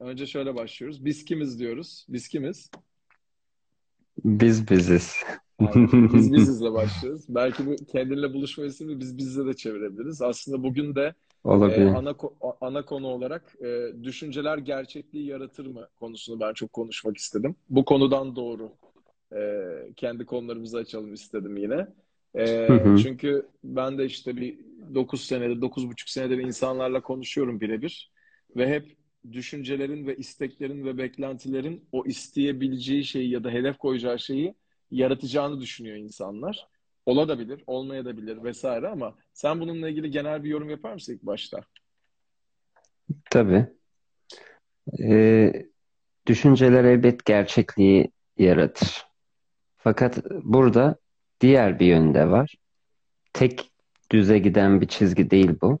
Önce şöyle başlıyoruz. Biz kimiz diyoruz? Biz kimiz? Biz biziz. Aynen. Biz bizizle başlıyoruz. Belki bu kendinle buluşma ismini biz bizle de çevirebiliriz. Aslında bugün de e, Olabilir. ana ko- ana konu olarak e, düşünceler gerçekliği yaratır mı konusunu ben çok konuşmak istedim. Bu konudan doğru e, kendi konularımızı açalım istedim yine. E, hı. çünkü ben de işte bir 9 senedir, dokuz buçuk senedir insanlarla konuşuyorum birebir ve hep düşüncelerin ve isteklerin ve beklentilerin o isteyebileceği şeyi ya da hedef koyacağı şeyi yaratacağını düşünüyor insanlar. Olabilir, olmayabilir vesaire ama sen bununla ilgili genel bir yorum yapar mısın ilk başta? Tabii. Ee, düşünceler elbet gerçekliği yaratır. Fakat burada diğer bir yönde var. Tek düze giden bir çizgi değil bu.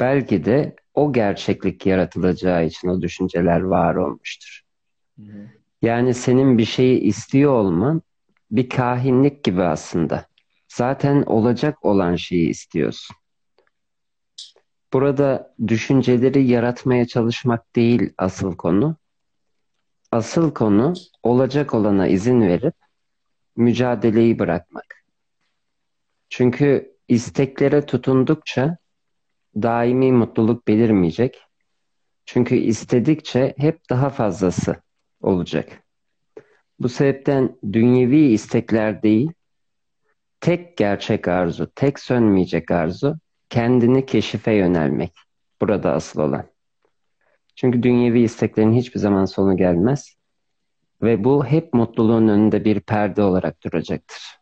Belki de o gerçeklik yaratılacağı için o düşünceler var olmuştur. Hı. Yani senin bir şeyi istiyor olman bir kahinlik gibi aslında. Zaten olacak olan şeyi istiyorsun. Burada düşünceleri yaratmaya çalışmak değil asıl konu. Asıl konu olacak olana izin verip mücadeleyi bırakmak. Çünkü isteklere tutundukça daimi mutluluk belirmeyecek. Çünkü istedikçe hep daha fazlası olacak. Bu sebepten dünyevi istekler değil, tek gerçek arzu, tek sönmeyecek arzu kendini keşife yönelmek. Burada asıl olan. Çünkü dünyevi isteklerin hiçbir zaman sonu gelmez ve bu hep mutluluğun önünde bir perde olarak duracaktır.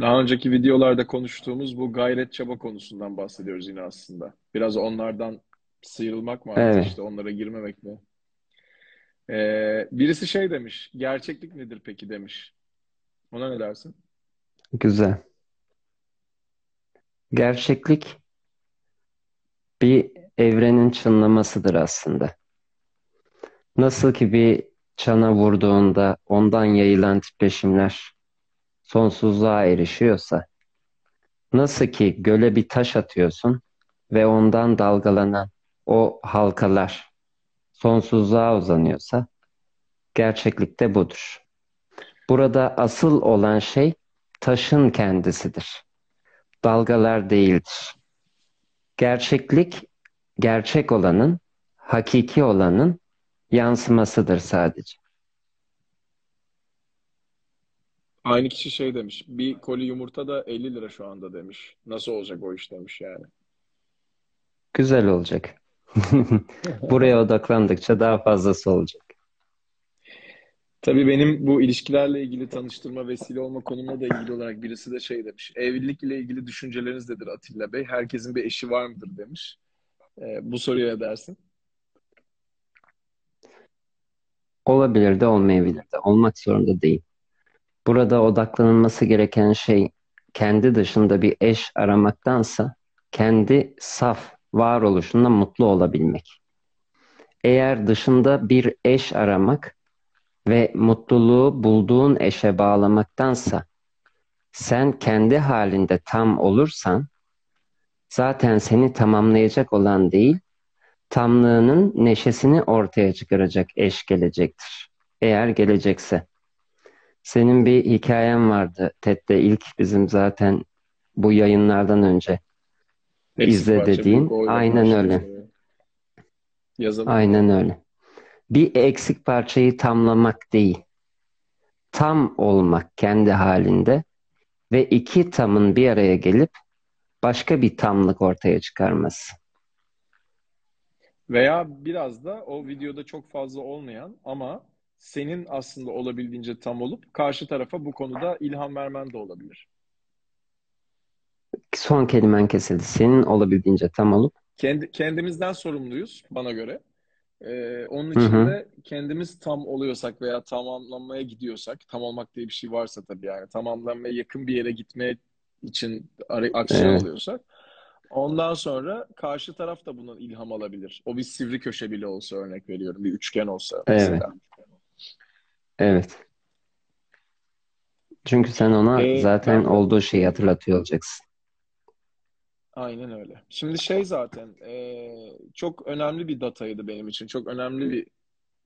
Daha önceki videolarda konuştuğumuz bu gayret çaba konusundan bahsediyoruz yine aslında. Biraz onlardan sıyrılmak mı artık Evet, işte onlara girmemek mi? Ee, birisi şey demiş, gerçeklik nedir peki demiş. Ona ne dersin? güzel. Gerçeklik bir evrenin çınlamasıdır aslında. Nasıl ki bir çana vurduğunda ondan yayılan titreşimler sonsuzluğa erişiyorsa, nasıl ki göle bir taş atıyorsun ve ondan dalgalanan o halkalar sonsuzluğa uzanıyorsa, gerçeklikte budur. Burada asıl olan şey taşın kendisidir. Dalgalar değildir. Gerçeklik, gerçek olanın, hakiki olanın yansımasıdır sadece. Aynı kişi şey demiş, bir koli yumurta da 50 lira şu anda demiş. Nasıl olacak o iş demiş yani. Güzel olacak. Buraya odaklandıkça daha fazlası olacak. Tabii benim bu ilişkilerle ilgili tanıştırma vesile olma konumla da ilgili olarak birisi de şey demiş. Evlilik ile ilgili düşünceleriniz nedir Atilla Bey? Herkesin bir eşi var mıdır demiş. Ee, bu soruya ne dersin? Olabilir de olmayabilir de. Olmak zorunda değil. Burada odaklanılması gereken şey kendi dışında bir eş aramaktansa kendi saf varoluşunda mutlu olabilmek. Eğer dışında bir eş aramak ve mutluluğu bulduğun eşe bağlamaktansa sen kendi halinde tam olursan zaten seni tamamlayacak olan değil, tamlığının neşesini ortaya çıkaracak eş gelecektir. Eğer gelecekse. Senin bir hikayen vardı TED'de ilk bizim zaten bu yayınlardan önce Eksik izle parça dediğin. Aynen öyle. Yazalım? Aynen öyle. Bir eksik parçayı tamlamak değil, tam olmak kendi halinde ve iki tamın bir araya gelip başka bir tamlık ortaya çıkarması. Veya biraz da o videoda çok fazla olmayan ama senin aslında olabildiğince tam olup karşı tarafa bu konuda ilham vermen de olabilir. Son kelimen kesildi. Senin olabildiğince tam olup Kendi, kendimizden sorumluyuz bana göre. Ee, onun için hı, de kendimiz tam oluyorsak veya tamamlanmaya gidiyorsak, tam olmak diye bir şey varsa tabii yani tamamlanmaya yakın bir yere gitmeye için aksiyon evet, alıyorsak, ondan sonra karşı taraf da bunun ilham alabilir. O bir sivri köşe bile olsa örnek veriyorum, bir üçgen olsa mesela. evet. Çünkü sen ona Ee, zaten ben olduğu şeyi hatırlatıyor olacaksın. Aynen öyle. Şimdi şey zaten e, çok önemli bir dataydı benim için. Çok önemli bir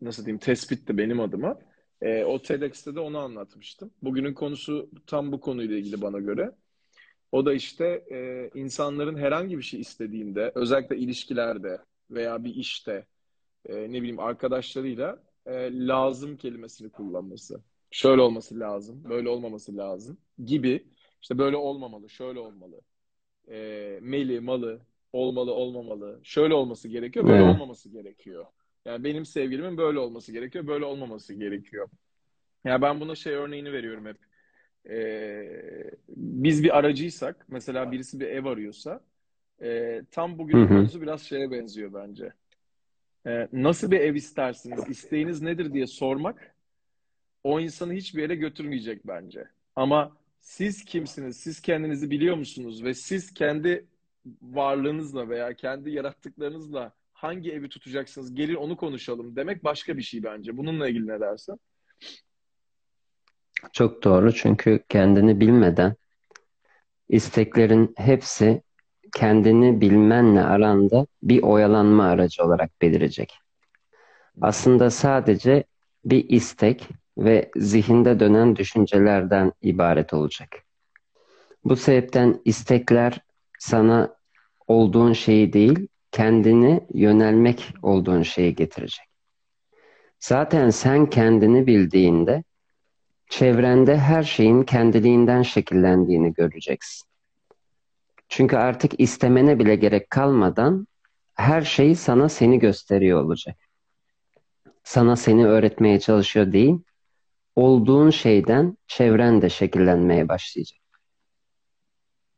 nasıl diyeyim tespitti benim adıma. E, o TEDx'te de onu anlatmıştım. Bugünün konusu tam bu konuyla ilgili bana göre. O da işte e, insanların herhangi bir şey istediğinde, özellikle ilişkilerde veya bir işte, e, ne bileyim arkadaşlarıyla e, lazım kelimesini kullanması. Şöyle olması lazım, böyle olmaması lazım gibi. İşte böyle olmamalı, şöyle olmalı. E, meli, malı, olmalı, olmamalı. Şöyle olması gerekiyor, böyle Evet. olmaması gerekiyor. Yani benim sevgilimin böyle olması gerekiyor, böyle olmaması gerekiyor. Ya ben buna şey örneğini veriyorum hep. Ee, biz bir aracıysak, mesela birisi bir ev arıyorsa, e, tam hı. konusu biraz şeye benziyor bence. Ee, nasıl bir ev istersiniz, isteğiniz nedir diye sormak, o insanı hiçbir yere götürmeyecek bence. Ama siz kimsiniz, siz kendinizi biliyor musunuz ve siz kendi varlığınızla veya kendi yarattıklarınızla hangi evi tutacaksınız, gelin onu konuşalım demek başka bir şey bence. Bununla ilgili ne dersin? Çok doğru çünkü kendini bilmeden isteklerin hepsi kendini bilmenle aranda bir oyalanma aracı olarak belirecek. Aslında sadece bir istek ve zihinde dönen düşüncelerden ibaret olacak. Bu sebepten istekler sana olduğun şeyi değil, kendini yönelmek olduğun şeyi getirecek. Zaten sen kendini bildiğinde çevrende her şeyin kendiliğinden şekillendiğini göreceksin. Çünkü artık istemene bile gerek kalmadan her şey sana seni gösteriyor olacak. Sana seni öğretmeye çalışıyor değil, olduğun şeyden çevren de şekillenmeye başlayacak.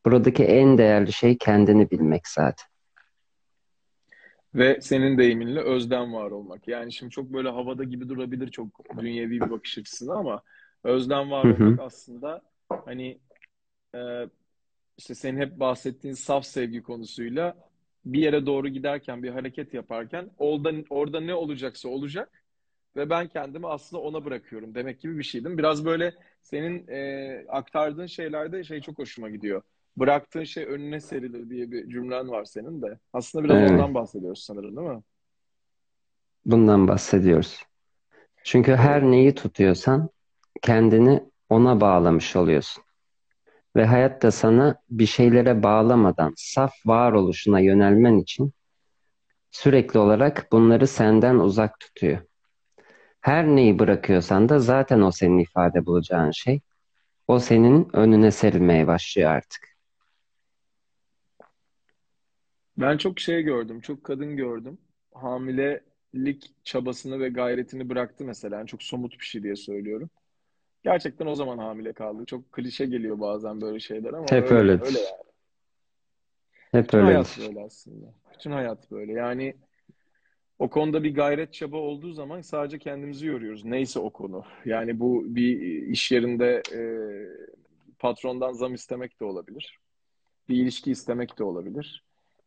Buradaki en değerli şey kendini bilmek zaten. Ve senin deyiminle özden var olmak. Yani şimdi çok böyle havada gibi durabilir çok dünyevi bir bakış açısına ama özden var Hı hı. olmak aslında hani e, işte senin hep bahsettiğin saf sevgi konusuyla bir yere doğru giderken, bir hareket yaparken orada, orada ne olacaksa olacak ve ben kendimi aslında ona bırakıyorum demek gibi bir şey değil mi? Biraz böyle senin e, aktardığın şeylerde şey çok hoşuma gidiyor. Bıraktığın şey önüne serilir diye bir cümlen var senin de. Aslında biraz Evet, ondan bahsediyoruz sanırım değil mi? bundan bahsediyoruz. Çünkü her neyi tutuyorsan kendini ona bağlamış oluyorsun. Ve hayat da sana bir şeylere bağlamadan saf varoluşuna yönelmen için sürekli olarak bunları senden uzak tutuyor. Her neyi bırakıyorsan da zaten o senin ifade bulacağın şey. O senin önüne serilmeye başlıyor artık. ben çok şey gördüm, çok kadın gördüm. Hamilelik çabasını ve gayretini bıraktı mesela. Yani çok somut bir şey diye söylüyorum. Gerçekten o zaman hamile kaldı. Çok klişe geliyor bazen böyle şeyler ama Hep öyle öyle öyledir. yani. Hep Bütün hayat öyledir. böyle aslında. Bütün hayat böyle. Yani o konuda bir gayret çaba olduğu zaman sadece kendimizi yoruyoruz. Neyse o konu. Yani bu bir iş yerinde e, patrondan zam istemek de olabilir. Bir ilişki istemek de olabilir.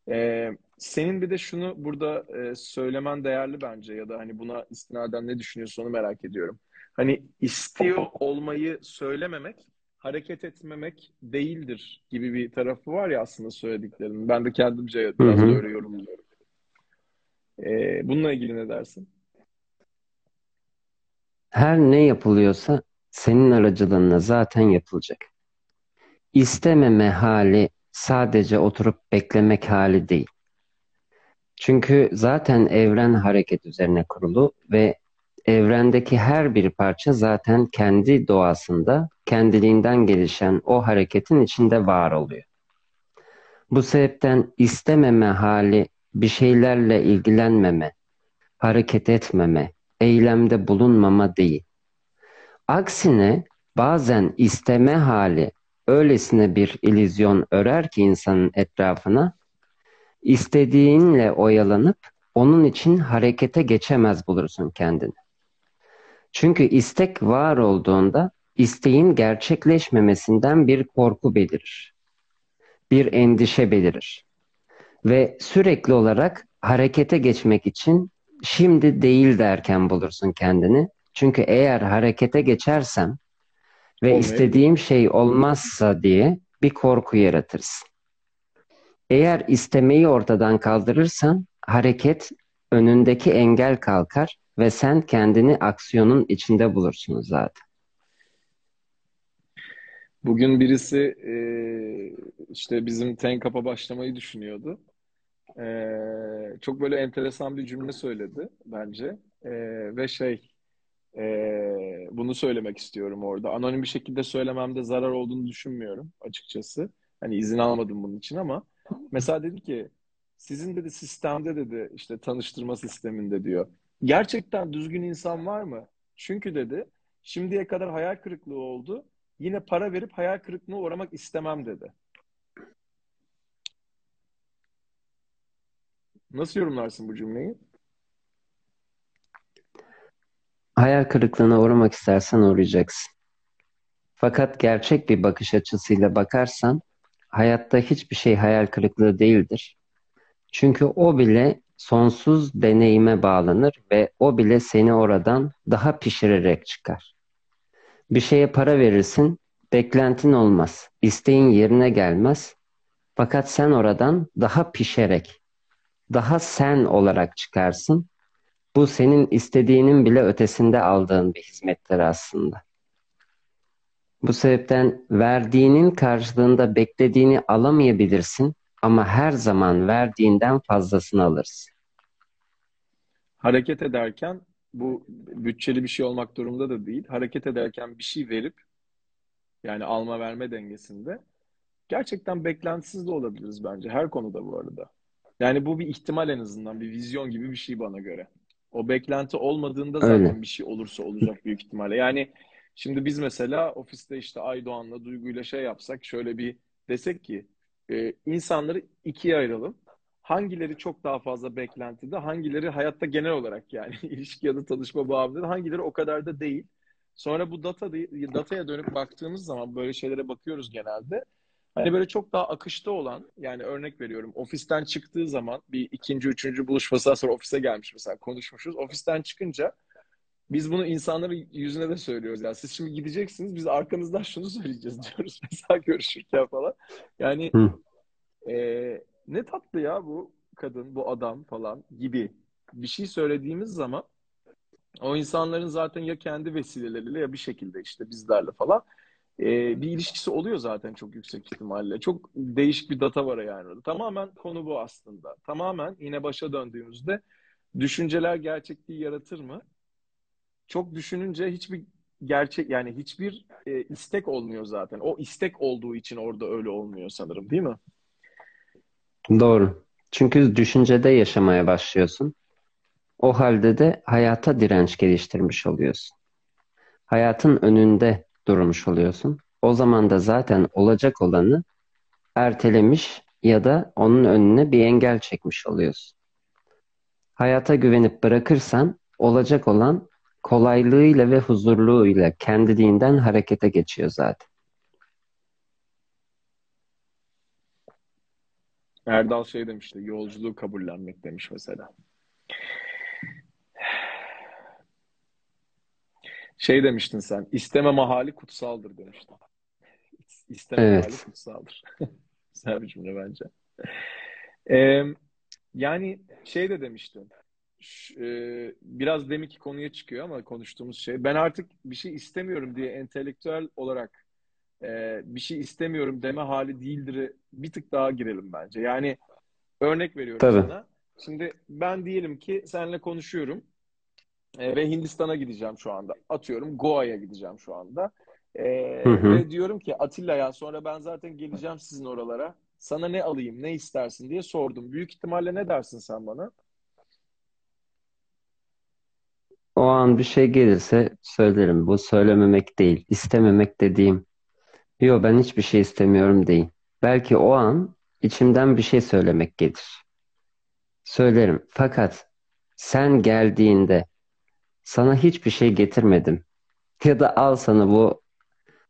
E, senin bir de şunu burada e, söylemen değerli bence ya da hani buna istinaden ne düşünüyorsun onu merak ediyorum. Hani istiyor olmayı söylememek, hareket etmemek değildir gibi bir tarafı var ya aslında söylediklerinin. Ben de kendimce biraz da hı. öyle yorumluyorum. E, bununla ilgili ne dersin? Her ne yapılıyorsa senin aracılığınla zaten yapılacak. İstememe hali sadece oturup beklemek hali değil. Çünkü zaten evren hareket üzerine kurulu ve evrendeki her bir parça zaten kendi doğasında kendiliğinden gelişen o hareketin içinde var oluyor. Bu sebepten istememe hali bir şeylerle ilgilenmeme, hareket etmeme, eylemde bulunmama değil. Aksine bazen isteme hali öylesine bir illüzyon örer ki insanın etrafına, istediğinle oyalanıp onun için harekete geçemez bulursun kendini. Çünkü istek var olduğunda isteğin gerçekleşmemesinden bir korku belirir, bir endişe belirir ve sürekli olarak harekete geçmek için şimdi değil derken bulursun kendini. Çünkü eğer harekete geçersem ve Olmayabilir. istediğim şey olmazsa diye bir korku yaratırsın. Eğer istemeyi ortadan kaldırırsan hareket önündeki engel kalkar ve sen kendini aksiyonun içinde bulursun zaten. Bugün birisi e, işte bizim Tenkap'a başlamayı düşünüyordu. E, çok böyle enteresan bir cümle söyledi bence. E, ve şey e, bunu söylemek istiyorum orada. Anonim bir şekilde söylememde zarar olduğunu düşünmüyorum açıkçası. Hani izin almadım bunun için ama mesela dedi ki sizin dedi sistemde dedi işte tanıştırma sisteminde diyor. Gerçekten düzgün insan var mı? Çünkü dedi şimdiye kadar hayal kırıklığı oldu. Yine para verip hayal kırıklığına uğramak istemem dedi. Nasıl yorumlarsın bu cümleyi? Hayal kırıklığına uğramak istersen uğrayacaksın. Fakat gerçek bir bakış açısıyla bakarsan hayatta hiçbir şey hayal kırıklığı değildir. Çünkü o bile sonsuz deneyime bağlanır ve o bile seni oradan daha pişirerek çıkar. Bir şeye para verirsin, beklentin olmaz, isteğin yerine gelmez. Fakat sen oradan daha pişerek, daha sen olarak çıkarsın. Bu senin istediğinin bile ötesinde aldığın bir hizmettir aslında. Bu sebepten verdiğinin karşılığında beklediğini alamayabilirsin ama her zaman verdiğinden fazlasını alırsın. Hareket ederken bu bütçeli bir şey olmak durumunda da değil. Hareket ederken bir şey verip yani alma verme dengesinde gerçekten beklentisiz de olabiliriz bence her konuda bu arada. Yani bu bir ihtimal en azından bir vizyon gibi bir şey bana göre. O beklenti olmadığında zaten Öyle. bir şey olursa olacak büyük ihtimalle. Yani şimdi biz mesela ofiste işte Aydoğan'la Duygu'yla şey yapsak şöyle bir desek ki e, insanları ikiye ayıralım. Hangileri çok daha fazla beklentide, hangileri hayatta genel olarak yani ilişki ya da tanışma bağımlılığı, hangileri o kadar da değil. Sonra bu data dataya dönüp baktığımız zaman böyle şeylere bakıyoruz genelde. Hani böyle çok daha akışta olan yani örnek veriyorum ofisten çıktığı zaman bir ikinci, üçüncü buluşmasından sonra ofise gelmiş mesela konuşmuşuz. Ofisten çıkınca biz bunu insanların yüzüne de söylüyoruz. Yani siz şimdi gideceksiniz biz arkanızdan şunu söyleyeceğiz diyoruz mesela görüşürken falan. Yani e, ne tatlı ya bu kadın, bu adam falan gibi bir şey söylediğimiz zaman o insanların zaten ya kendi vesileleriyle ya bir şekilde işte bizlerle falan e, bir ilişkisi oluyor zaten çok yüksek ihtimalle. Çok değişik bir data var yani orada. Tamamen konu bu aslında. Tamamen yine başa döndüğümüzde düşünceler gerçekliği yaratır mı? Çok düşününce hiçbir gerçek yani hiçbir e, istek olmuyor zaten. O istek olduğu için orada öyle olmuyor sanırım değil mi? Doğru. Çünkü düşüncede yaşamaya başlıyorsun. O halde de hayata direnç geliştirmiş oluyorsun. Hayatın önünde durmuş oluyorsun. O zaman da zaten olacak olanı ertelemiş ya da onun önüne bir engel çekmiş oluyorsun. Hayata güvenip bırakırsan olacak olan kolaylığıyla ve huzurluğuyla kendiliğinden harekete geçiyor zaten. Erdal şey demişti, yolculuğu kabullenmek demiş mesela. Şey demiştin sen, isteme mahali kutsaldır demiştin. İsteme Evet. mahali kutsaldır. Güzel bir cümle bence. Ee, yani şey de demiştin, e, biraz deminki konuya çıkıyor ama konuştuğumuz şey, ben artık bir şey istemiyorum diye entelektüel olarak e, bir şey istemiyorum deme hali değildir bir tık daha girelim bence. Yani örnek veriyorum Tabii. sana. Şimdi ben diyelim ki seninle konuşuyorum. E, ve Hindistan'a gideceğim şu anda. Atıyorum Goa'ya gideceğim şu anda. E, Hı hı. ve diyorum ki Atilla'ya sonra ben zaten geleceğim sizin oralara. Sana ne alayım, ne istersin diye sordum. Büyük ihtimalle ne dersin sen bana? O an bir şey gelirse söylerim. Bu söylememek değil, istememek dediğim. Yok ben hiçbir şey istemiyorum değil. Belki o an içimden bir şey söylemek gelir. Söylerim. Fakat sen geldiğinde sana hiçbir şey getirmedim. Ya da al sana bu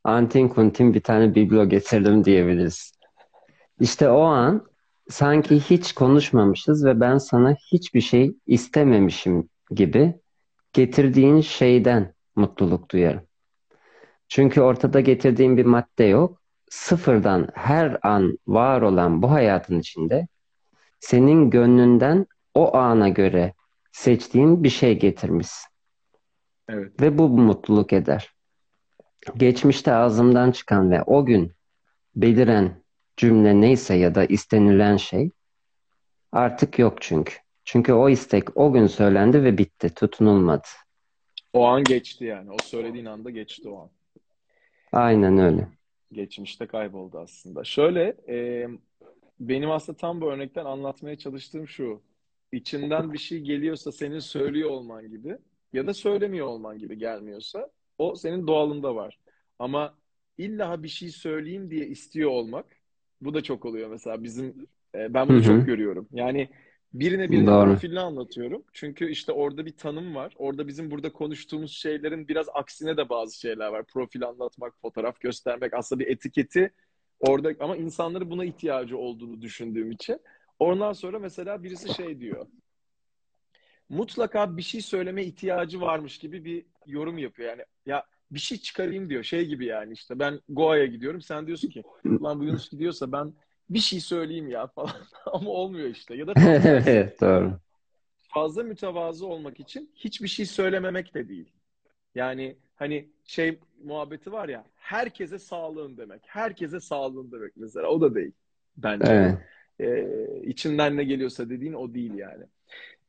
antin kuntin bir tane biblo getirdim diyebiliriz. İşte o an sanki hiç konuşmamışız ve ben sana hiçbir şey istememişim gibi getirdiğin şeyden mutluluk duyarım. Çünkü ortada getirdiğin bir madde yok. sıfırdan her an var olan bu hayatın içinde senin gönlünden o ana göre seçtiğin bir şey getirmişsin. Evet. Ve bu mutluluk eder. Geçmişte ağzımdan çıkan ve o gün beliren cümle neyse ya da istenilen şey artık yok çünkü. Çünkü o istek o gün söylendi ve bitti, tutunulmadı. O an geçti yani. O söylediğin anda geçti o an. Aynen öyle. Geçmişte kayboldu aslında. Şöyle, e, benim aslında tam bu örnekten anlatmaya çalıştığım şu. İçinden bir şey geliyorsa senin söylüyor olman gibi ya da söylemiyor olman gibi gelmiyorsa o senin doğalında var. Ama illa bir şey söyleyeyim diye istiyor olmak bu da çok oluyor mesela bizim e, ben bunu Hı hı. çok görüyorum. Yani birine birine Doğru. profilini anlatıyorum. Çünkü işte orada bir tanım var. Orada bizim burada konuştuğumuz şeylerin biraz aksine de bazı şeyler var. Profil anlatmak, fotoğraf göstermek aslında bir etiketi orada ama insanların buna ihtiyacı olduğunu düşündüğüm için. Ondan sonra mesela birisi şey diyor. Mutlaka bir şey söyleme ihtiyacı varmış gibi bir yorum yapıyor. Yani ya bir şey çıkarayım diyor. Şey gibi yani işte ben Goa'ya gidiyorum. Sen diyorsun ki lan bu Yunus gidiyorsa ben bir şey söyleyeyim ya falan. Ama olmuyor işte. Ya da. Evet doğru. fazla mütevazı olmak için hiçbir şey söylememek de değil. Yani hani şey muhabbeti var ya herkese sağlığın demek. Herkese sağlığın demek mesela. O da değil bence. Evet. Ee, içinden ne geliyorsa dediğin o değil yani.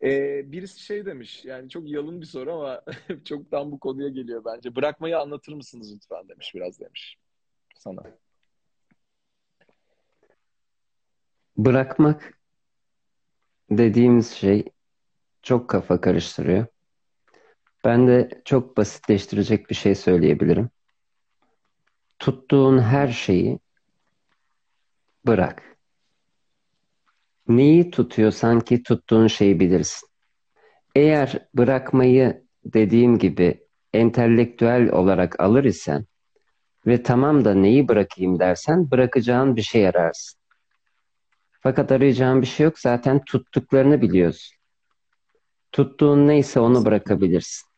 Ee, birisi şey demiş yani çok yalın bir soru ama çok tam bu konuya geliyor bence. Bırakmayı anlatır mısınız lütfen demiş biraz demiş sana. Bırakmak dediğimiz şey çok kafa karıştırıyor. Ben de çok basitleştirecek bir şey söyleyebilirim. Tuttuğun her şeyi bırak. Neyi tutuyorsan ki tuttuğun şeyi bilirsin. Eğer bırakmayı dediğim gibi entelektüel olarak alır isen ve tamam da neyi bırakayım dersen bırakacağın bir şey ararsın. Fakat arayacağın bir şey yok zaten tuttuklarını biliyorsun. Tuttuğun neyse onu bırakabilirsin.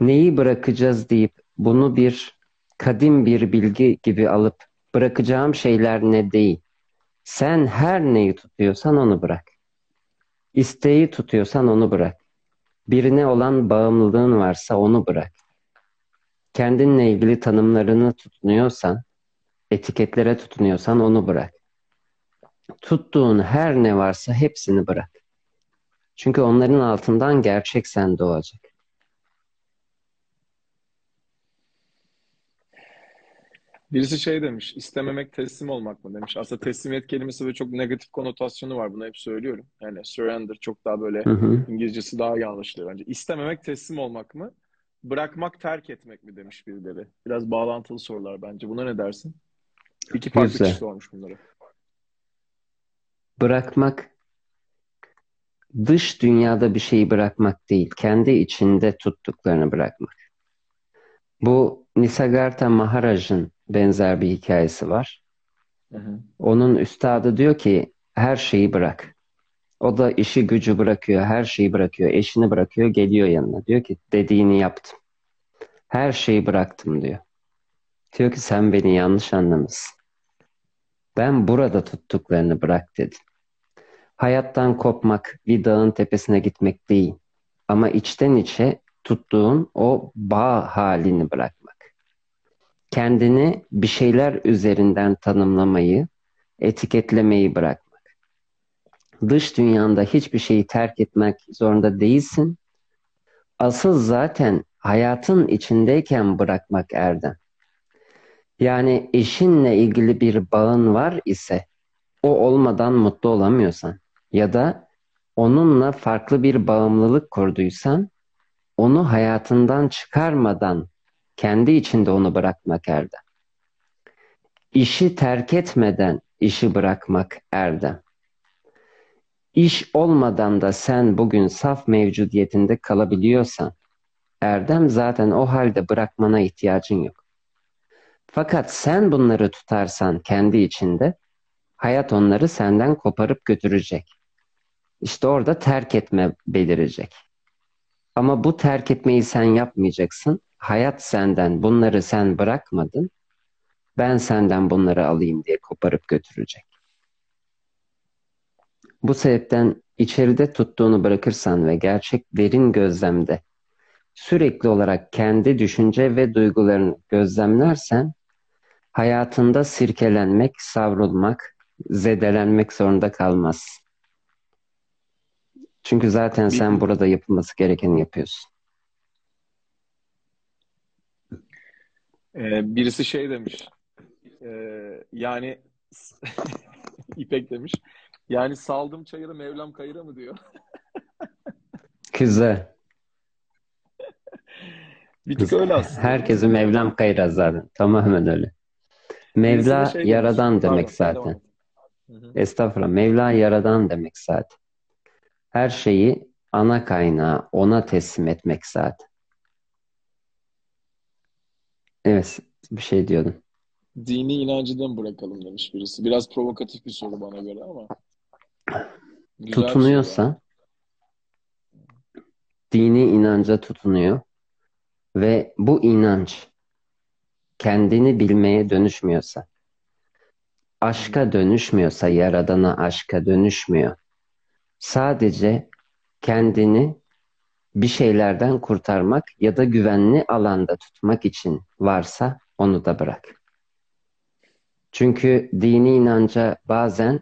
Neyi bırakacağız deyip bunu bir kadim bir bilgi gibi alıp bırakacağım şeyler ne değil. Sen her neyi tutuyorsan onu bırak. İsteği tutuyorsan onu bırak. Birine olan bağımlılığın varsa onu bırak. Kendinle ilgili tanımlarını tutunuyorsan, etiketlere tutunuyorsan onu bırak. Tuttuğun her ne varsa hepsini bırak. Çünkü onların altından gerçek sen doğacak. Birisi şey demiş, istememek teslim olmak mı demiş. Aslında teslimiyet kelimesi ve çok negatif konotasyonu var. Bunu hep söylüyorum. Yani surrender çok daha böyle Hı hı. İngilizcesi daha iyi anlaşılıyor bence. İstememek teslim olmak mı? Bırakmak terk etmek mi demiş birileri. Biraz bağlantılı sorular bence. Buna ne dersin? İki farklı kişi sormuş bunları. Bırakmak dış dünyada bir şeyi bırakmak değil, kendi içinde tuttuklarını bırakmak. Bu Nisargadatta Maharaj'ın benzer bir hikayesi var. Hı hı. Onun üstadı diyor ki her şeyi bırak. O da işi gücü bırakıyor, her şeyi bırakıyor, eşini bırakıyor, geliyor yanına. Diyor ki dediğini yaptım. Her şeyi bıraktım diyor. Diyor ki sen beni yanlış anlamışsın. Ben burada tuttuklarını bırak dedim. Hayattan kopmak, bir dağın tepesine gitmek değil. Ama içten içe tuttuğun o bağ halini bırakmak. Kendini bir şeyler üzerinden tanımlamayı, etiketlemeyi bırakmak. Dış dünyanda hiçbir şeyi terk etmek zorunda değilsin. Asıl zaten hayatın içindeyken bırakmak erdem. Yani eşinle ilgili bir bağın var ise o olmadan mutlu olamıyorsan ya da onunla farklı bir bağımlılık kurduysan onu hayatından çıkarmadan kendi içinde onu bırakmak erdem. İşi terk etmeden işi bırakmak erdem. İş olmadan da sen bugün saf mevcudiyetinde kalabiliyorsan erdem zaten o halde bırakmana ihtiyacın yok. Fakat sen bunları tutarsan kendi içinde hayat onları senden koparıp götürecek. İşte orada terk etme belirecek. Ama bu terk etmeyi sen yapmayacaksın. Hayat senden bunları sen bırakmadın. Ben senden bunları alayım diye koparıp götürecek. Bu sebepten içeride tuttuğunu bırakırsan ve gerçek derin gözlemde sürekli olarak kendi düşünce ve duygularını gözlemlersen hayatında sirkelenmek, savrulmak, zedelenmek zorunda kalmaz. Çünkü zaten sen burada yapılması gerekeni yapıyorsun. Ee, birisi şey demiş. E, yani İpek demiş. Yani saldım çayırı Mevlam kayıra mı diyor. Güzel. Bir tık öyle aslında. Herkesin Mevlam kayıra zaten. Tamamen öyle. Mevla şey yaradan demek, demek zaten. Estağfurullah. Mevla yaradan demek zaten. Her şeyi ana kaynağı ona teslim etmek zaten. Evet, bir şey diyordun. Dini inancıdan bırakalım demiş birisi. Biraz provokatif bir soru bana göre ama. Tutunuyorsa dini inanca tutunuyor ve bu inanç kendini bilmeye dönüşmüyorsa, aşka dönüşmüyorsa, yaradana aşka dönüşmüyor. Sadece kendini bir şeylerden kurtarmak ya da güvenli alanda tutmak için varsa onu da bırak. Çünkü dini inanca bazen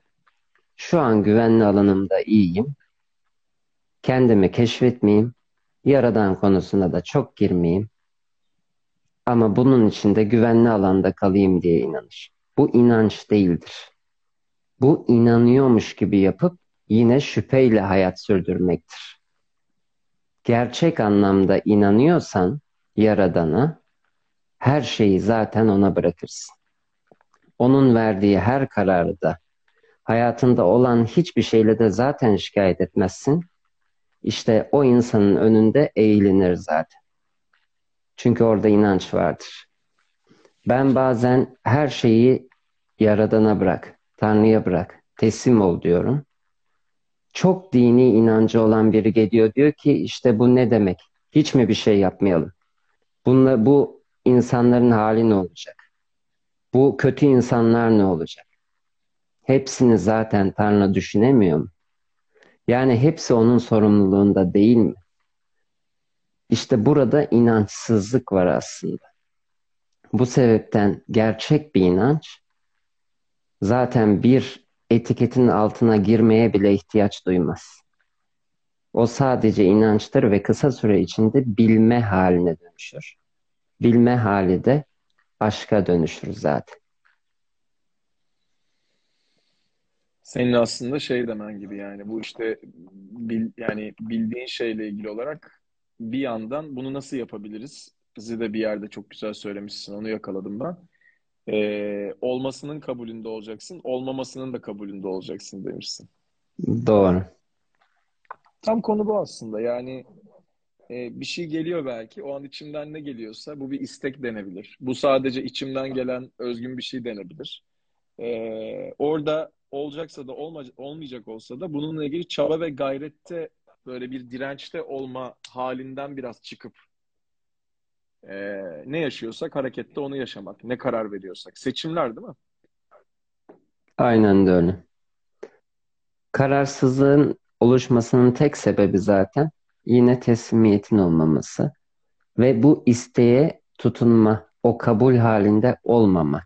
şu an güvenli alanımda iyiyim, kendimi keşfetmeyeyim, yaradan konusuna da çok girmeyeyim, ama bunun içinde güvenli alanda kalayım diye inanır. Bu inanç değildir. Bu inanıyormuş gibi yapıp yine şüpheyle hayat sürdürmektir. Gerçek anlamda inanıyorsan Yaradan'a her şeyi zaten ona bırakırsın. Onun verdiği her kararı da hayatında olan hiçbir şeyle de zaten şikayet etmezsin. İşte o insanın önünde eğilinir zaten. Çünkü orada inanç vardır. Ben bazen her şeyi Yaradan'a bırak, Tanrı'ya bırak, teslim ol diyorum. Çok dini inancı olan biri geliyor diyor ki işte bu ne demek? Hiç mi bir şey yapmayalım? Bunla, bu insanların hali ne olacak? Bu kötü insanlar ne olacak? Hepsini zaten Tanrı düşünemiyor mu? Yani hepsi onun sorumluluğunda değil mi? İşte burada inançsızlık var aslında. Bu sebepten gerçek bir inanç zaten bir etiketin altına girmeye bile ihtiyaç duymaz. O sadece inançtır ve kısa süre içinde bilme haline dönüşür. Bilme hali de aşka dönüşür zaten. Senin aslında şey demen gibi yani bu işte bil, yani bildiğin şeyle ilgili olarak bir yandan bunu nasıl yapabiliriz? Bizi de bir yerde çok güzel söylemişsin. Onu yakaladım ben. Ee, olmasının kabulünde olacaksın. Olmamasının da kabulünde olacaksın demişsin. Doğru. Tam konu bu aslında. Yani e, bir şey geliyor belki. O an içimden ne geliyorsa bu bir istek denebilir. Bu sadece içimden gelen özgün bir şey denebilir. Ee, orada olacaksa da olma, olmayacak olsa da bununla ilgili çaba ve gayrette böyle bir dirençte olma halinden biraz çıkıp e, ne yaşıyorsak harekette onu yaşamak. Ne karar veriyorsak. Seçimler değil mi? Aynen de öyle. Kararsızlığın oluşmasının tek sebebi zaten yine teslimiyetin olmaması ve bu isteğe tutunma, o kabul halinde olmamak.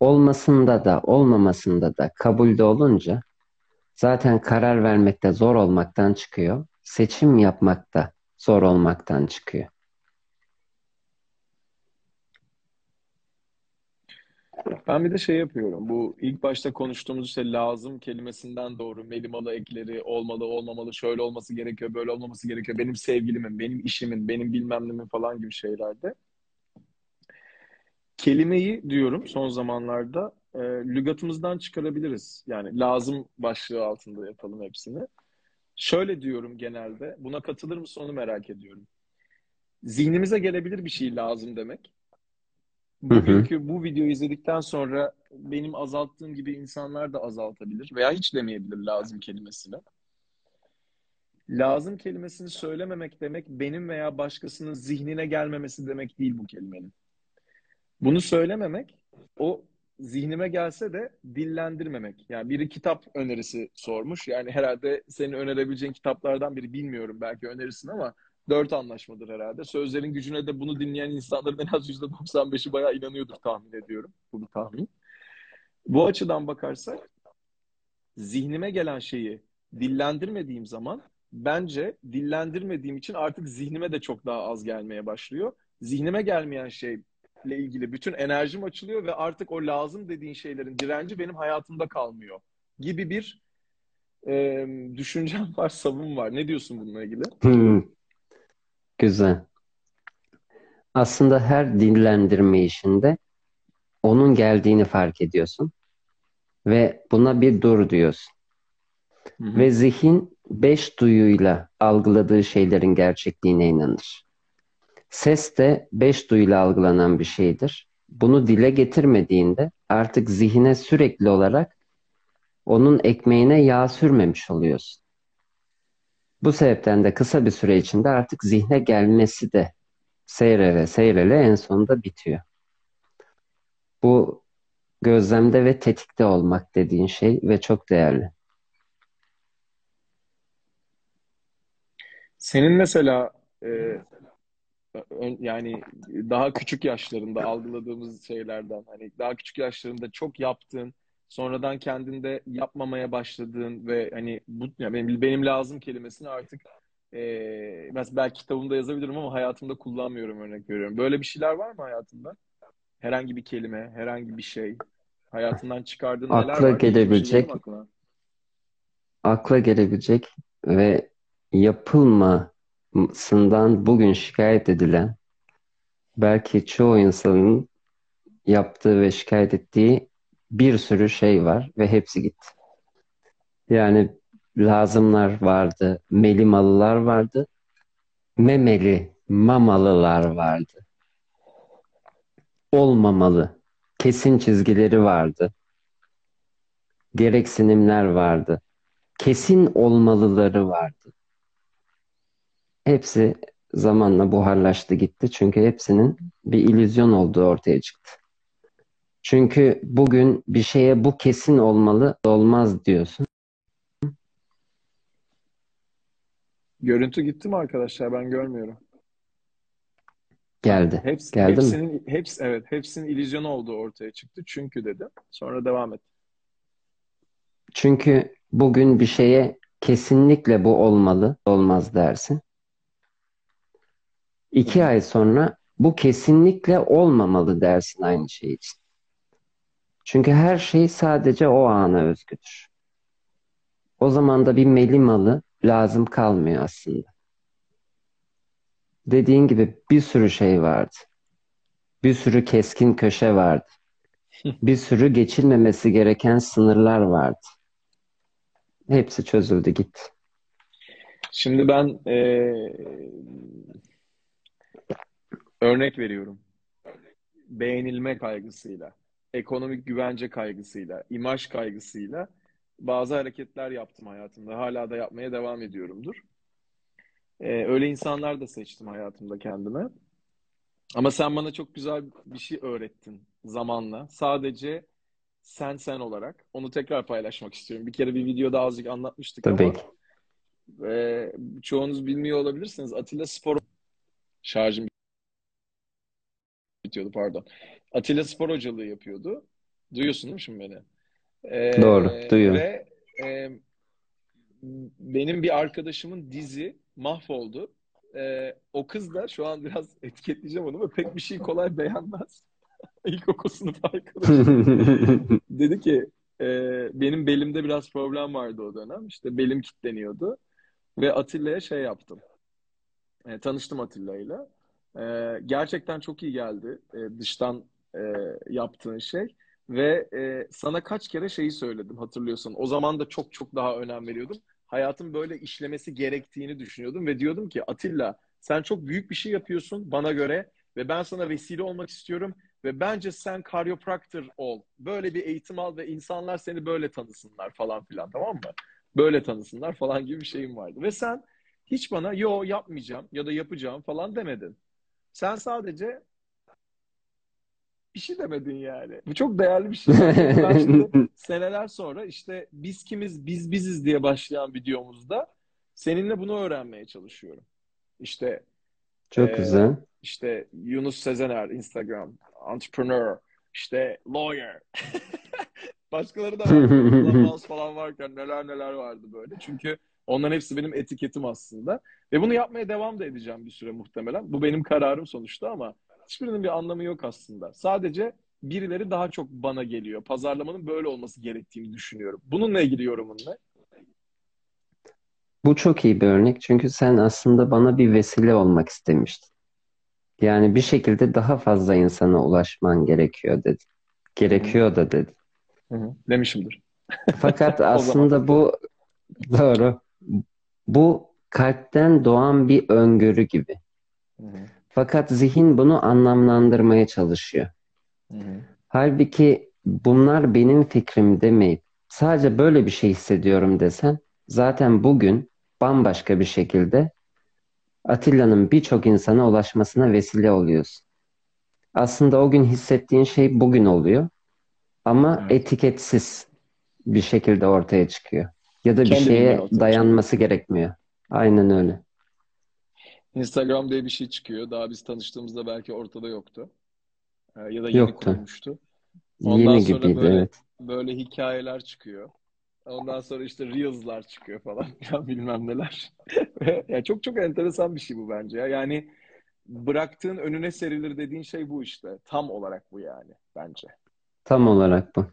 Olmasında da olmamasında da kabulde olunca zaten karar vermekte zor olmaktan çıkıyor. Seçim yapmakta zor olmaktan çıkıyor. Ben bir de şey yapıyorum. Bu ilk başta konuştuğumuz işte lazım kelimesinden doğru melimalı ekleri olmalı olmamalı şöyle olması gerekiyor böyle olmaması gerekiyor. Benim sevgilimin, benim işimin, benim bilmem nemin falan gibi şeylerde. Kelimeyi diyorum son zamanlarda e, lügatımızdan çıkarabiliriz. Yani lazım başlığı altında yapalım hepsini. Şöyle diyorum genelde, buna katılır mısın onu merak ediyorum. Zihnimize gelebilir bir şey lazım demek. Bugünkü bu videoyu izledikten sonra benim azalttığım gibi insanlar da azaltabilir veya hiç demeyebilir lazım kelimesini. Lazım kelimesini söylememek demek benim veya başkasının zihnine gelmemesi demek değil bu kelimenin. Bunu söylememek o zihnime gelse de dillendirmemek. Yani biri kitap önerisi sormuş. Yani herhalde senin önerebileceğin kitaplardan biri bilmiyorum belki önerirsin ama dört anlaşmadır herhalde. Sözlerin gücüne de bunu dinleyen insanların en az yüzde 95'i bayağı inanıyordur tahmin ediyorum. Bu bir tahmin. Bu açıdan bakarsak zihnime gelen şeyi dillendirmediğim zaman bence dillendirmediğim için artık zihnime de çok daha az gelmeye başlıyor. Zihnime gelmeyen şeyle ilgili bütün enerjim açılıyor ve artık o lazım dediğin şeylerin direnci benim hayatımda kalmıyor gibi bir e, düşüncem var, savım var. Ne diyorsun bununla ilgili? Hmm, güzel. Aslında her dillendirme işinde onun geldiğini fark ediyorsun ve buna bir dur diyorsun. Hı hı. Ve zihin beş duyuyla algıladığı şeylerin gerçekliğine inanır. Ses de beş duyuyla algılanan bir şeydir. Bunu dile getirmediğinde artık zihine sürekli olarak onun ekmeğine yağ sürmemiş oluyorsun. Bu sebepten de kısa bir süre içinde artık zihne gelmesi de seyrele seyrele en sonunda bitiyor. Bu gözlemde ve tetikte olmak dediğin şey ve çok değerli. Senin mesela e, yani daha küçük yaşlarında algıladığımız şeylerden hani daha küçük yaşlarında çok yaptığın sonradan kendinde yapmamaya başladığın ve hani bu yani benim, benim lazım kelimesini artık e, mesela belki kitabımda yazabilirim ama hayatımda kullanmıyorum örnek veriyorum. Böyle bir şeyler var mı hayatında? Herhangi bir kelime, herhangi bir şey hayatından çıkardığın akla neler var? gelebilecek akla gelebilecek ve yapılmasından bugün şikayet edilen belki çoğu insanın yaptığı ve şikayet ettiği bir sürü şey var ve hepsi gitti. Yani lazımlar vardı, melimalılar vardı, memeli, mamalılar vardı. Olmamalı, kesin çizgileri vardı. Gereksinimler vardı. Kesin olmalıları vardı. Hepsi zamanla buharlaştı gitti. Çünkü hepsinin bir illüzyon olduğu ortaya çıktı. Çünkü bugün bir şeye bu kesin olmalı, olmaz diyorsun. Görüntü gitti mi arkadaşlar? Ben görmüyorum. Geldi. Hepsi, Geldi hepsinin, mi? Hepsi, evet, hepsinin illüzyon olduğu ortaya çıktı. Çünkü dedi. Sonra devam et. Çünkü bugün bir şeye kesinlikle bu olmalı, olmaz dersin. İki ay sonra bu kesinlikle olmamalı dersin aynı şey için. Çünkü her şey sadece o ana özgüdür. O zaman da bir melimalı lazım kalmıyor aslında. Dediğin gibi bir sürü şey vardı. Bir sürü keskin köşe vardı. Bir sürü geçilmemesi gereken sınırlar vardı. Hepsi çözüldü gitti. Şimdi ben e, örnek veriyorum. Beğenilme kaygısıyla, ekonomik güvence kaygısıyla, imaj kaygısıyla bazı hareketler yaptım hayatımda. Hala da yapmaya devam ediyorumdur. Ee, öyle insanlar da seçtim hayatımda kendime. Ama sen bana çok güzel bir şey öğrettin zamanla. Sadece sen sen olarak. Onu tekrar paylaşmak istiyorum. Bir kere bir videoda azıcık anlatmıştık Tabii ama e, çoğunuz bilmiyor olabilirsiniz. Atilla Spor şarjım bitiyordu pardon. Atilla spor hocalığı yapıyordu. Duyuyorsun değil mi şimdi beni? Ee, Doğru, duyuyorum. Ve e, benim bir arkadaşımın dizi mahvoldu. Ee, o kız da şu an biraz etiketleyeceğim onu ama pek bir şey kolay beğenmez. İlkokul sınıf arkadaşım. Dedi ki e, benim belimde biraz problem vardı o dönem. İşte belim kilitleniyordu. Ve Atilla'ya şey yaptım. E, tanıştım Atilla'yla. E, gerçekten çok iyi geldi e, dıştan e, yaptığın şey. Ve e, sana kaç kere şeyi söyledim hatırlıyorsan. O zaman da çok çok daha önem veriyordum. Hayatın böyle işlemesi gerektiğini düşünüyordum ve diyordum ki Atilla sen çok büyük bir şey yapıyorsun bana göre ve ben sana vesile olmak istiyorum ve bence sen karyopraktör ol. Böyle bir eğitim al ve insanlar seni böyle tanısınlar falan filan tamam mı? Böyle tanısınlar falan gibi bir şeyim vardı. Ve sen hiç bana yo yapmayacağım ya da yapacağım falan demedin. Sen sadece bir şey demedin yani. Bu çok değerli bir şey. Ben şimdi seneler sonra işte biz kimiz biz biziz diye başlayan videomuzda seninle bunu öğrenmeye çalışıyorum. İşte Çok e, güzel. işte Yunus Sezener Instagram entrepreneur işte lawyer başkaları da var. Falan varken neler neler vardı böyle. Çünkü onların hepsi benim etiketim aslında. Ve bunu yapmaya devam da edeceğim bir süre muhtemelen. Bu benim kararım sonuçta ama hiçbirinin bir anlamı yok aslında. Sadece birileri daha çok bana geliyor. Pazarlamanın böyle olması gerektiğini düşünüyorum. Bununla ilgili yorumun ne? Bu çok iyi bir örnek çünkü sen aslında bana bir vesile olmak istemiştin. Yani bir şekilde daha fazla insana ulaşman gerekiyor dedi. Gerekiyor da dedi. Hı hı. Demişimdir. Fakat aslında bu doğru. Bu kalpten doğan bir öngörü gibi. Hı hı. Fakat zihin bunu anlamlandırmaya çalışıyor. Hı hı. Halbuki bunlar benim fikrim demeyip sadece böyle bir şey hissediyorum desen zaten bugün bambaşka bir şekilde Atilla'nın birçok insana ulaşmasına vesile oluyorsun. Aslında o gün hissettiğin şey bugün oluyor ama Evet. etiketsiz bir şekilde ortaya çıkıyor. Ya da bir Kendiliğinden şeye çıkıyor. dayanması gerekmiyor. Aynen öyle. Instagram diye bir şey çıkıyor. Daha biz tanıştığımızda belki ortada yoktu. Ee, ya da yeni Yoktu. kurulmuştu. Ondan Yeni sonra gibiydi, böyle evet. böyle hikayeler çıkıyor. Ondan sonra işte Reels'lar çıkıyor falan filan bilmem neler. Ve ya çok çok enteresan bir şey bu bence ya. Yani bıraktığın önüne serilir dediğin şey bu işte. Tam olarak bu yani bence. Tam olarak bu.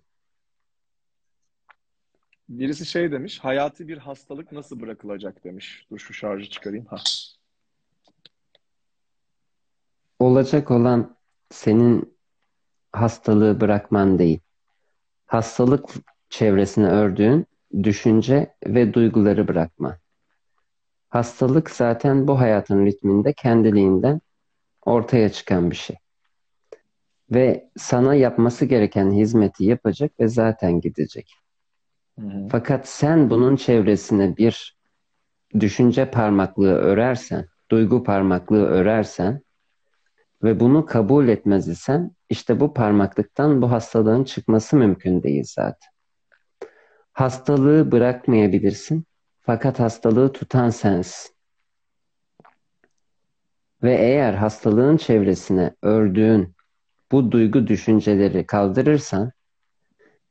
Birisi şey demiş, hayati bir hastalık nasıl bırakılacak demiş. Dur şu şarjı çıkarayım. Ha. Olacak olan senin hastalığı bırakman değil. Hastalık çevresine ördüğün düşünce ve duyguları bırakma. Hastalık zaten bu hayatın ritminde kendiliğinden ortaya çıkan bir şey. Ve sana yapması gereken hizmeti yapacak ve zaten gidecek. Fakat sen bunun çevresine bir düşünce parmaklığı örersen, duygu parmaklığı örersen ve bunu kabul etmez isen işte bu parmaklıktan bu hastalığın çıkması mümkün değil zaten. Hastalığı bırakmayabilirsin fakat hastalığı tutan sensin. Ve eğer hastalığın çevresine ördüğün bu duygu düşünceleri kaldırırsan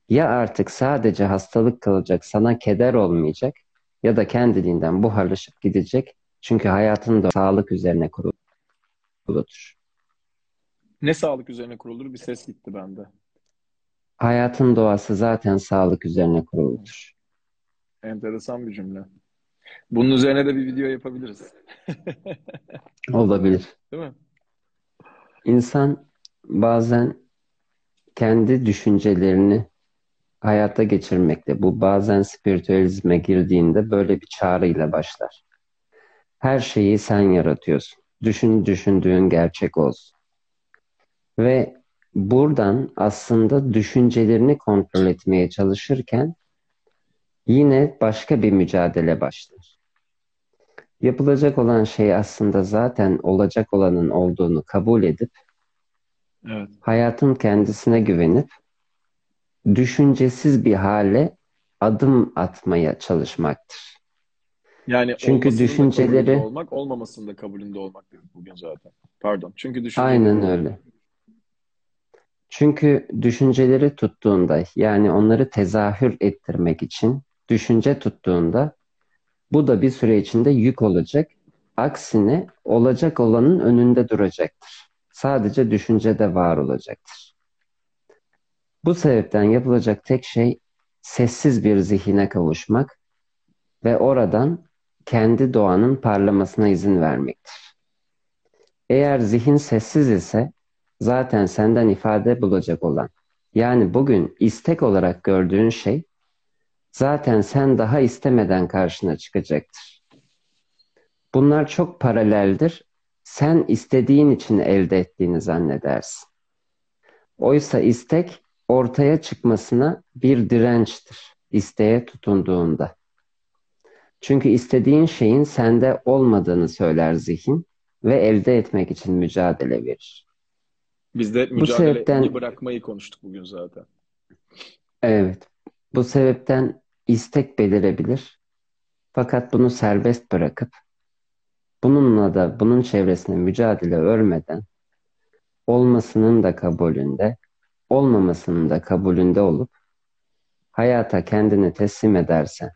ya artık sadece hastalık kalacak, sana keder olmayacak ya da kendiliğinden buharlaşıp gidecek. Çünkü hayatın da sağlık üzerine kuruludur. Ne sağlık üzerine kurulur? Bir ses gitti bende. Hayatın doğası zaten sağlık üzerine kuruludur. Enteresan bir cümle. Bunun üzerine de bir video yapabiliriz. Olabilir. Değil mi? İnsan bazen kendi düşüncelerini hayata geçirmekte, bu bazen spiritüalizme girdiğinde böyle bir çağrıyla başlar. Her şeyi sen yaratıyorsun. Düşün düşündüğün gerçek olsun. Ve buradan aslında düşüncelerini kontrol etmeye çalışırken yine başka bir mücadele başlar. Yapılacak olan şey aslında zaten olacak olanın olduğunu kabul edip Evet. hayatın kendisine güvenip düşüncesiz bir hale adım atmaya çalışmaktır. Yani Çünkü düşünceleri- olmak, olmamasının da kabulünde olmak dedik bugün zaten. Pardon. Çünkü düşünceleri Aynen öyle. Çünkü düşünceleri tuttuğunda yani onları tezahür ettirmek için düşünce tuttuğunda bu da bir süre içinde yük olacak. Aksine olacak olanın önünde duracaktır. Sadece düşüncede var olacaktır. Bu sebepten yapılacak tek şey sessiz bir zihine kavuşmak ve oradan kendi doğanın parlamasına izin vermektir. Eğer zihin sessiz ise zaten senden ifade bulacak olan yani bugün istek olarak gördüğün şey zaten sen daha istemeden karşına çıkacaktır. Bunlar çok paraleldir. Sen istediğin için elde ettiğini zannedersin. Oysa istek ortaya çıkmasına bir dirençtir. İsteğe tutunduğunda. Çünkü istediğin şeyin sende olmadığını söyler zihin ve elde etmek için mücadele verir. Biz de mücadele sebepten, bırakmayı konuştuk bugün zaten. Evet. Bu sebepten istek belirebilir. Fakat bunu serbest bırakıp bununla da bunun çevresine mücadele örmeden olmasının da kabulünde, olmamasının da kabulünde olup hayata kendini teslim edersen,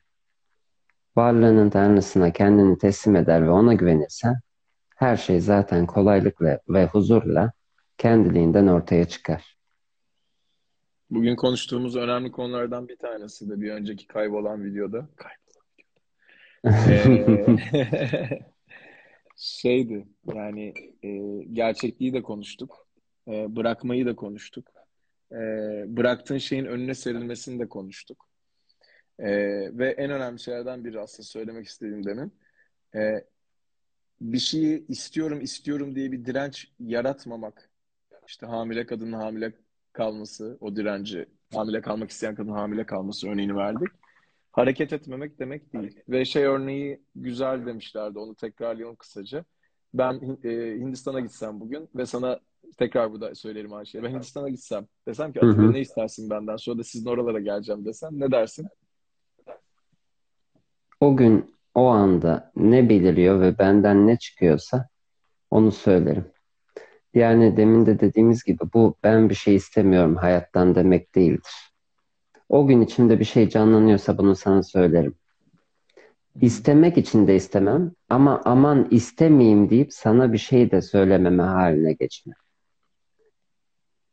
varlığının tanrısına kendini teslim eder ve ona güvenirsen, her şey zaten kolaylıkla ve huzurla kendiliğinden ortaya çıkar. Bugün konuştuğumuz önemli konulardan bir tanesi de bir önceki kaybolan videoda. Kaybolan ee, şeydi yani e, gerçekliği de konuştuk. E, bırakmayı da konuştuk. E, bıraktığın şeyin önüne serilmesini de konuştuk. E, ve en önemli şeylerden biri aslında söylemek istediğim demin. E, bir şeyi istiyorum istiyorum diye bir direnç yaratmamak. İşte hamile kadının hamile kalması, o direnci, hamile kalmak isteyen kadın hamile kalması örneğini verdik. Hareket etmemek demek değil. Ve şey örneği güzel demişlerdi, onu tekrarlayalım kısaca. Ben e, Hindistan'a gitsem bugün ve sana tekrar burada söylerim Ayşe. Ben Hindistan'a gitsem desem ki Atilla ne istersin benden sonra da sizin oralara geleceğim desem ne dersin? O gün o anda ne beliriyor ve benden ne çıkıyorsa onu söylerim. Yani demin de dediğimiz gibi bu ben bir şey istemiyorum hayattan demek değildir. O gün içimde bir şey canlanıyorsa bunu sana söylerim. İstemek için de istemem ama aman istemeyeyim deyip sana bir şey de söylememe haline geçme.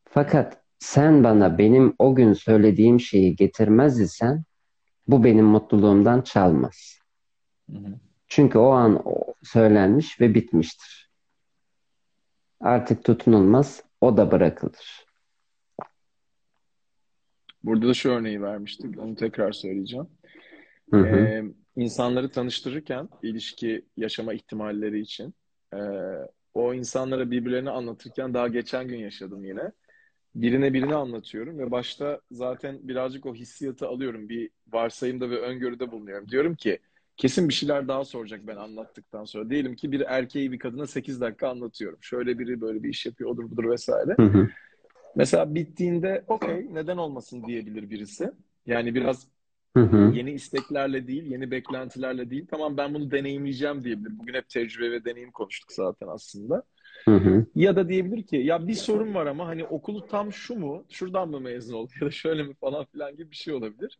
Fakat sen bana benim o gün söylediğim şeyi getirmez isen bu benim mutluluğumdan çalmaz. Hı hı. Çünkü o an söylenmiş ve bitmiştir. Artık tutunulmaz, o da bırakılır. Burada da şu örneği vermiştik, onu tekrar söyleyeceğim. Hı hı. Ee, insanları tanıştırırken ilişki yaşama ihtimalleri için e, o insanlara birbirlerini anlatırken daha geçen gün yaşadım yine. Birine birini anlatıyorum ve başta zaten birazcık o hissiyatı alıyorum. Bir varsayımda ve öngörüde bulunuyorum. Diyorum ki kesin bir şeyler daha soracak ben anlattıktan sonra. Diyelim ki bir erkeği bir kadına 8 dakika anlatıyorum. Şöyle biri böyle bir iş yapıyor odur budur vesaire. Hı hı. Mesela bittiğinde okey neden olmasın diyebilir birisi. Yani biraz hı hı. yeni isteklerle değil, yeni beklentilerle değil. Tamam ben bunu deneyimleyeceğim diyebilir. Bugün hep tecrübe ve deneyim konuştuk zaten aslında. Hı hı. Ya da diyebilir ki ya bir sorun var ama hani okulu tam şu mu, şuradan mı mezun oldu ya da şöyle mi falan filan gibi bir şey olabilir.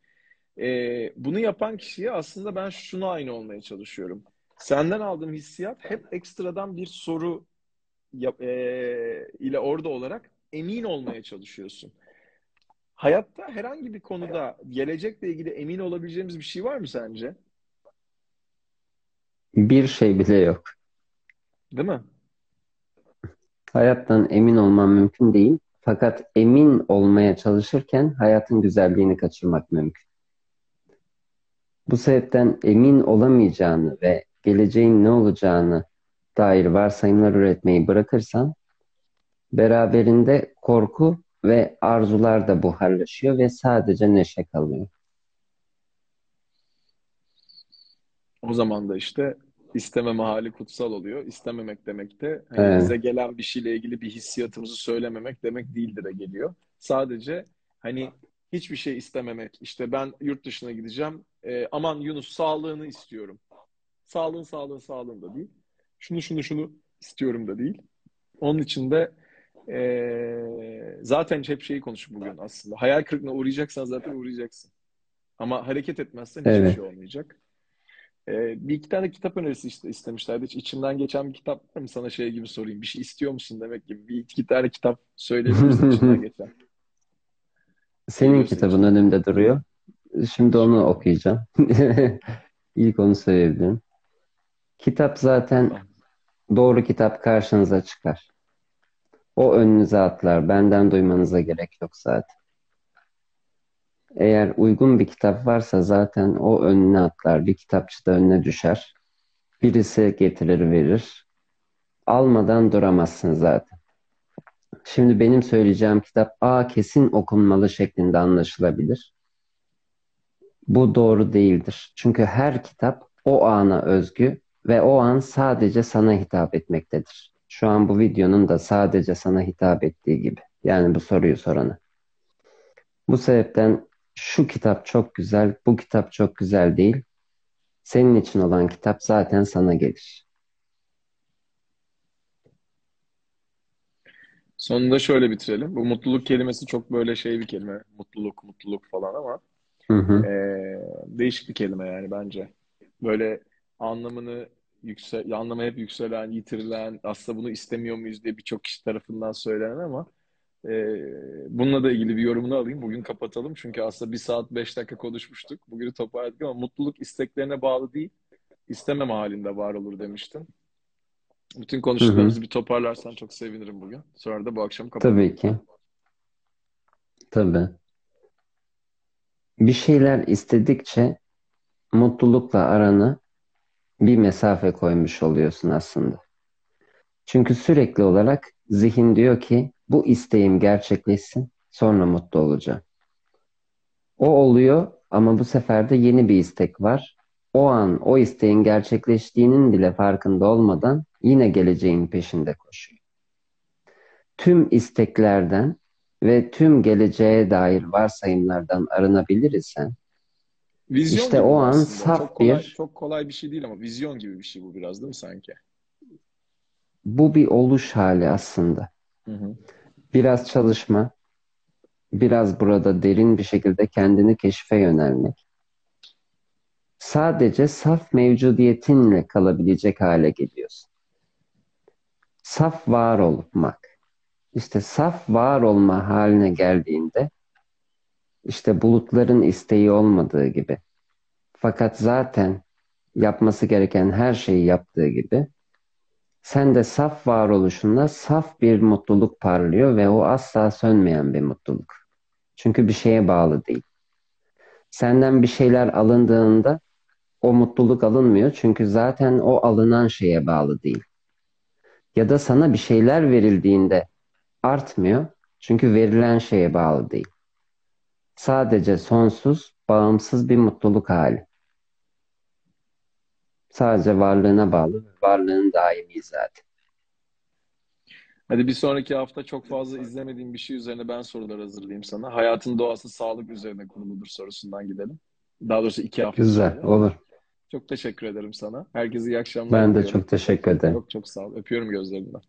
Ee, bunu yapan kişiye aslında ben şunu aynı olmaya çalışıyorum. Senden aldığım hissiyat hep ekstradan bir soru yap, e, ile orada olarak emin olmaya çalışıyorsun. Hayatta herhangi bir konuda gelecekle ilgili emin olabileceğimiz bir şey var mı sence? Bir şey bile yok. Değil mi? Hayattan emin olman mümkün değil. Fakat emin olmaya çalışırken hayatın güzelliğini kaçırmak mümkün. Bu sebepten emin olamayacağını ve geleceğin ne olacağını dair varsayımlar üretmeyi bırakırsan beraberinde korku ve arzular da buharlaşıyor ve sadece neşe kalıyor. O zaman da işte istememe hali kutsal oluyor. İstememek demek de hani evet. bize gelen bir şeyle ilgili bir hissiyatımızı söylememek demek değildir de geliyor. Sadece hani hiçbir şey istememek. İşte ben yurt dışına gideceğim. E, aman Yunus sağlığını istiyorum. Sağlığın sağlığın sağlığın da değil. Şunu şunu şunu istiyorum da değil. Onun için de e, zaten hep şeyi konuştuk bugün aslında. Hayal kırıklığına uğrayacaksan zaten uğrayacaksın. Ama hareket etmezsen hiçbir evet. şey olmayacak. Ee, bir iki tane kitap önerisi işte istemişlerdi. Hiç içinden geçen bir kitap var mı? Sana şey gibi sorayım. Bir şey istiyor musun demek gibi. Bir iki tane kitap söyleyebilir misin içinden geçen? Senin kitabın önümde duruyor. Şimdi onu okuyacağım. İlk onu söyleyebilirim. Kitap zaten doğru kitap karşınıza çıkar. O önünüze atlar. Benden duymanıza gerek yok zaten. Eğer uygun bir kitap varsa zaten o önüne atlar. Bir kitapçı da önüne düşer. Birisi getirir verir. Almadan duramazsın zaten. Şimdi benim söyleyeceğim kitap A kesin okunmalı şeklinde anlaşılabilir. Bu doğru değildir. Çünkü her kitap o ana özgü ve o an sadece sana hitap etmektedir. Şu an bu videonun da sadece sana hitap ettiği gibi. Yani bu soruyu sorana. Bu sebepten şu kitap çok güzel, bu kitap çok güzel değil. Senin için olan kitap zaten sana gelir. Sonunda şöyle bitirelim. Bu mutluluk kelimesi çok böyle şey bir kelime. Mutluluk, mutluluk falan ama Hı hı. ee, değişik bir kelime yani bence. Böyle anlamını yüksel, anlamı hep yükselen, yitirilen, aslında bunu istemiyor muyuz diye birçok kişi tarafından söylenen ama ee, bununla da ilgili bir yorumunu alayım. Bugün kapatalım. Çünkü aslında bir saat beş dakika konuşmuştuk. Bugünü toparladık ama mutluluk isteklerine bağlı değil, istememe halinde var olur demiştin. Bütün konuştuklarımızı bir toparlarsan çok sevinirim bugün. Sonra da bu akşam Tabii kapatalım. ki. Tabii. Bir şeyler istedikçe mutlulukla arana bir mesafe koymuş oluyorsun aslında. Çünkü sürekli olarak zihin diyor ki bu isteğim gerçekleşsin, sonra mutlu olacağım. O oluyor ama bu sefer de yeni bir istek var. O an o isteğin gerçekleştiğinin bile farkında olmadan yine geleceğin peşinde koşuyor. Tüm isteklerden ve tüm geleceğe dair varsayımlardan arınabilir isen Vizyon işte o an aslında. saf Çok kolay, bir çok kolay bir şey değil ama vizyon gibi bir şey bu biraz değil mi sanki? bu bir oluş hali aslında. Hı hı. Biraz çalışma, biraz burada derin bir şekilde kendini keşfe yönelmek. Sadece saf mevcudiyetinle kalabilecek hale geliyorsun. Saf var olmak. İşte saf var olma haline geldiğinde işte bulutların isteği olmadığı gibi fakat zaten yapması gereken her şeyi yaptığı gibi sen de saf varoluşunda saf bir mutluluk parlıyor ve o asla sönmeyen bir mutluluk. Çünkü bir şeye bağlı değil. Senden bir şeyler alındığında o mutluluk alınmıyor çünkü zaten o alınan şeye bağlı değil. Ya da sana bir şeyler verildiğinde artmıyor çünkü verilen şeye bağlı değil. Sadece sonsuz, bağımsız bir mutluluk hali. Sadece varlığına bağlı ve varlığın daimi zaten. Hadi bir sonraki hafta çok fazla izlemediğim bir şey üzerine ben sorular hazırlayayım sana. Hayatın doğası sağlık üzerine kuruludur sorusundan gidelim. Daha doğrusu iki hafta Güzel, sonra. olur. Çok teşekkür ederim sana. Herkese iyi akşamlar Ben de diliyorum. çok teşekkür ederim. Çok çok sağ ol. Öpüyorum gözlerinden.